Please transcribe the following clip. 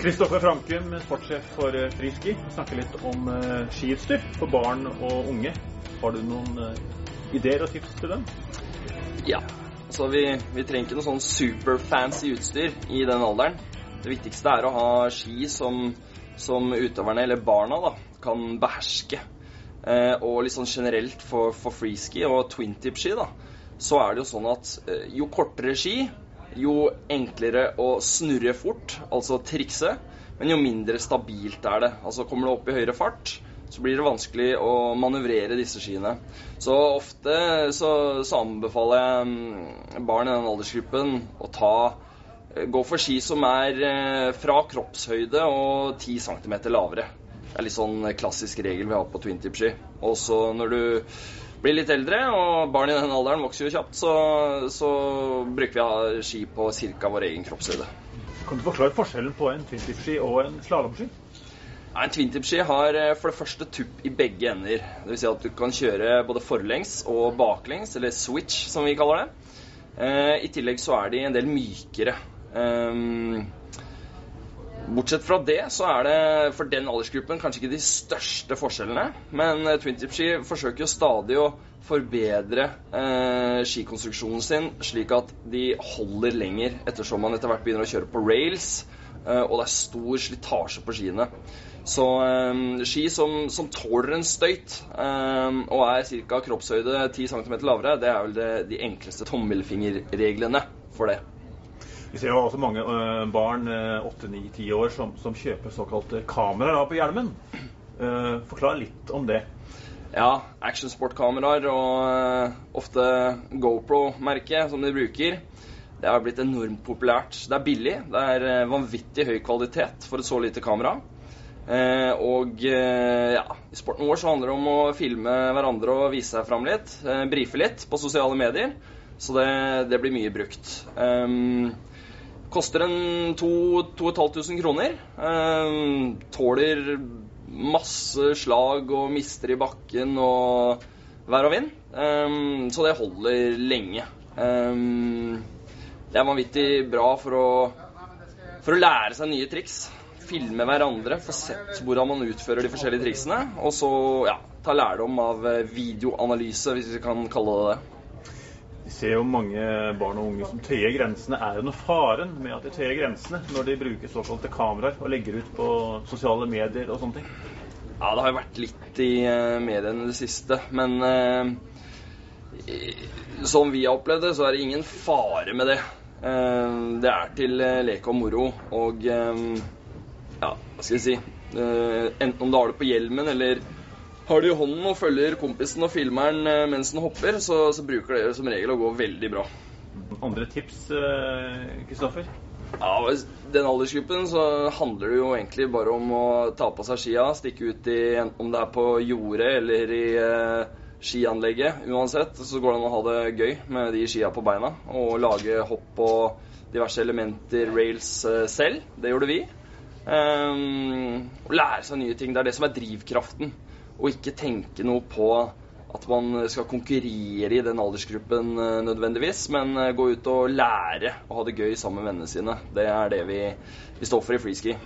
Kristoffer Frankum, sportssjef for eh, Friski, snakker litt om uh, skiutstyr for barn og unge. Har du noen uh, ideer og tips til dem? Ja. Altså, vi, vi trenger ikke noe sånn superfancy utstyr i den alderen. Det viktigste er å ha ski som, som utøverne, eller barna, da, kan beherske. Eh, og litt sånn generelt for, for freeski og twintip-ski, da, så er det jo sånn at eh, jo kortere ski, jo enklere å snurre fort, altså trikse, men jo mindre stabilt er det. Altså kommer du opp i høyere fart, så blir det vanskelig å manøvrere disse skiene. Så ofte så, så anbefaler jeg barn i den aldersgruppen å ta eh, Gå for ski som er eh, fra kroppshøyde og 10 cm lavere. Det er litt sånn klassisk regel vi har på twintip-ski. Og så når du blir litt eldre, og barn i den alderen vokser jo kjapt, så, så bruker vi ski på ca. vår egen kroppshøyde. Kan du forklare forskjellen på en twintip-ski og en slalåmski? Ja, en twintip-ski har eh, for det første tupp i begge ender. Dvs. Si at du kan kjøre både forlengs og baklengs, eller switch som vi kaller det. Eh, I tillegg så er de en del mykere. Um, Bortsett fra det så er det for den aldersgruppen kanskje ikke de største forskjellene. Men Twintip-ski forsøker jo stadig å forbedre eh, skikonstruksjonen sin slik at de holder lenger ettersom man etter hvert begynner å kjøre på rails. Eh, og det er stor slitasje på skiene. Så eh, ski som, som, tåler en støyt eh, og er ca. kroppshøyde 10 cm lavere, det er vel det, de enkleste tommelfingerreglene for det. Vi ser jo også mange uh, barn, åtte, ni, ti år, som, som, kjøper såkalte kameraer på hjelmen. Uh, forklar litt om det. Ja, actionsportkameraer og ofte GoPro-merket som de bruker. Det har blitt enormt populært. Det er billig. Det er vanvittig høy kvalitet for et så lite kamera. Eh, og eh, ja, i sporten vår så handler det om å filme hverandre og vise seg fram litt. Eh, brife litt på sosiale medier. Så det, det blir mye brukt. Um, Koster en 2500 kroner. Um, tåler masse slag og mister i bakken og vær og vind. Um, så det holder lenge. Um, det er vanvittig bra for å, for å lære seg nye triks. Filme hverandre, få sett hvordan man utfører de forskjellige triksene. Og så ja, ta lærdom av videoanalyse, hvis vi kan kalle det det. Vi ser jo mange barn og unge som tøyer grensene. Er det noe faren med at de tøyer grensene når de bruker såkalte kameraer og legger ut på sosiale medier og sånne ting? Ja, det har jo vært litt i uh, mediene i det siste. Men eh, som vi har opplevd det, så er det ingen fare med det. Eh, det er til lek og moro. Og ja, hva skal jeg si Enten om du har det på hjelmen eller har det i hånden og følger kompisen og filmeren eh, mens den hopper, så, så bruker det som regel å gå veldig bra. Andre tips, eh, Kristoffer? Ja, den aldersgruppen så handler det jo egentlig bare om å ta på seg skia, stikke ut i om det er på jordet eller i eh, skianlegget. Uansett så går det an å ha det gøy med de skia på beina og lage hopp og diverse elementer, rails, eh, selv. Det gjorde vi. Um, og lære seg nye ting. Det er det som er drivkraften og ikke tenke noe på at man skal konkurrere i den aldersgruppen eh, nødvendigvis, men eh, gå ut og lære å ha det gøy sammen med vennene sine. Det er det vi, vi står for i freeski.